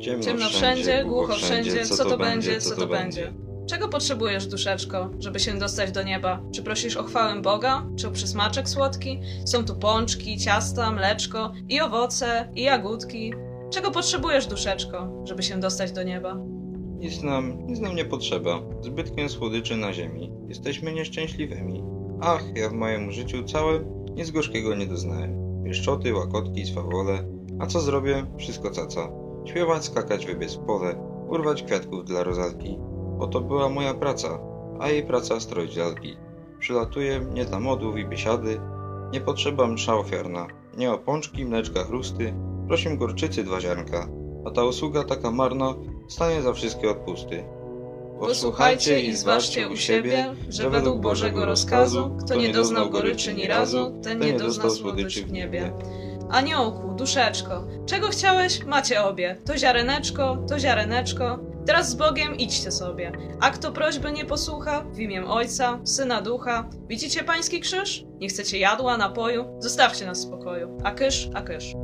Ciemno wszędzie, głucho wszędzie, co to będzie, co to będzie. Czego potrzebujesz, duszeczko, żeby się dostać do nieba? Czy prosisz o chwałę Boga? Czy o przysmaczek słodki? Są tu pączki, ciasta, mleczko i owoce, i jagódki. Czego potrzebujesz, duszeczko, żeby się dostać do nieba? Nic nam, nic nam nie potrzeba. Zbytkiem słodyczy na ziemi. Jesteśmy nieszczęśliwymi. Ach, ja w moim życiu całym nic gorzkiego nie doznałem. Pieszczoty, łakotki, swawole. A co zrobię? Wszystko caca. Śpiewać, skakać, wybiec w pole, urwać kwiatków dla rozalki. Oto była moja praca, a jej praca stroić lalki. Przylatuję nie dla modów i biesiady, nie potrzeba msza ofiarna, nie o pączki, mleczka, chrusty, prosim gorczycy dwa ziarnka, a ta usługa taka marna stanie za wszystkie odpusty. Posłuchajcie i zważcie u siebie, że według Bożego rozkazu, kto nie doznał goryczy ni razu, ten nie doznał słodyczy w niebie. Aniołku, duszeczko, czego chciałeś, macie obie. To ziareneczko, to ziareneczko. Teraz z Bogiem idźcie sobie. A kto prośby nie posłucha, w imię Ojca, Syna, Ducha. Widzicie pański krzyż? Nie chcecie jadła, napoju? Zostawcie nas w spokoju. A kysz, a kysz.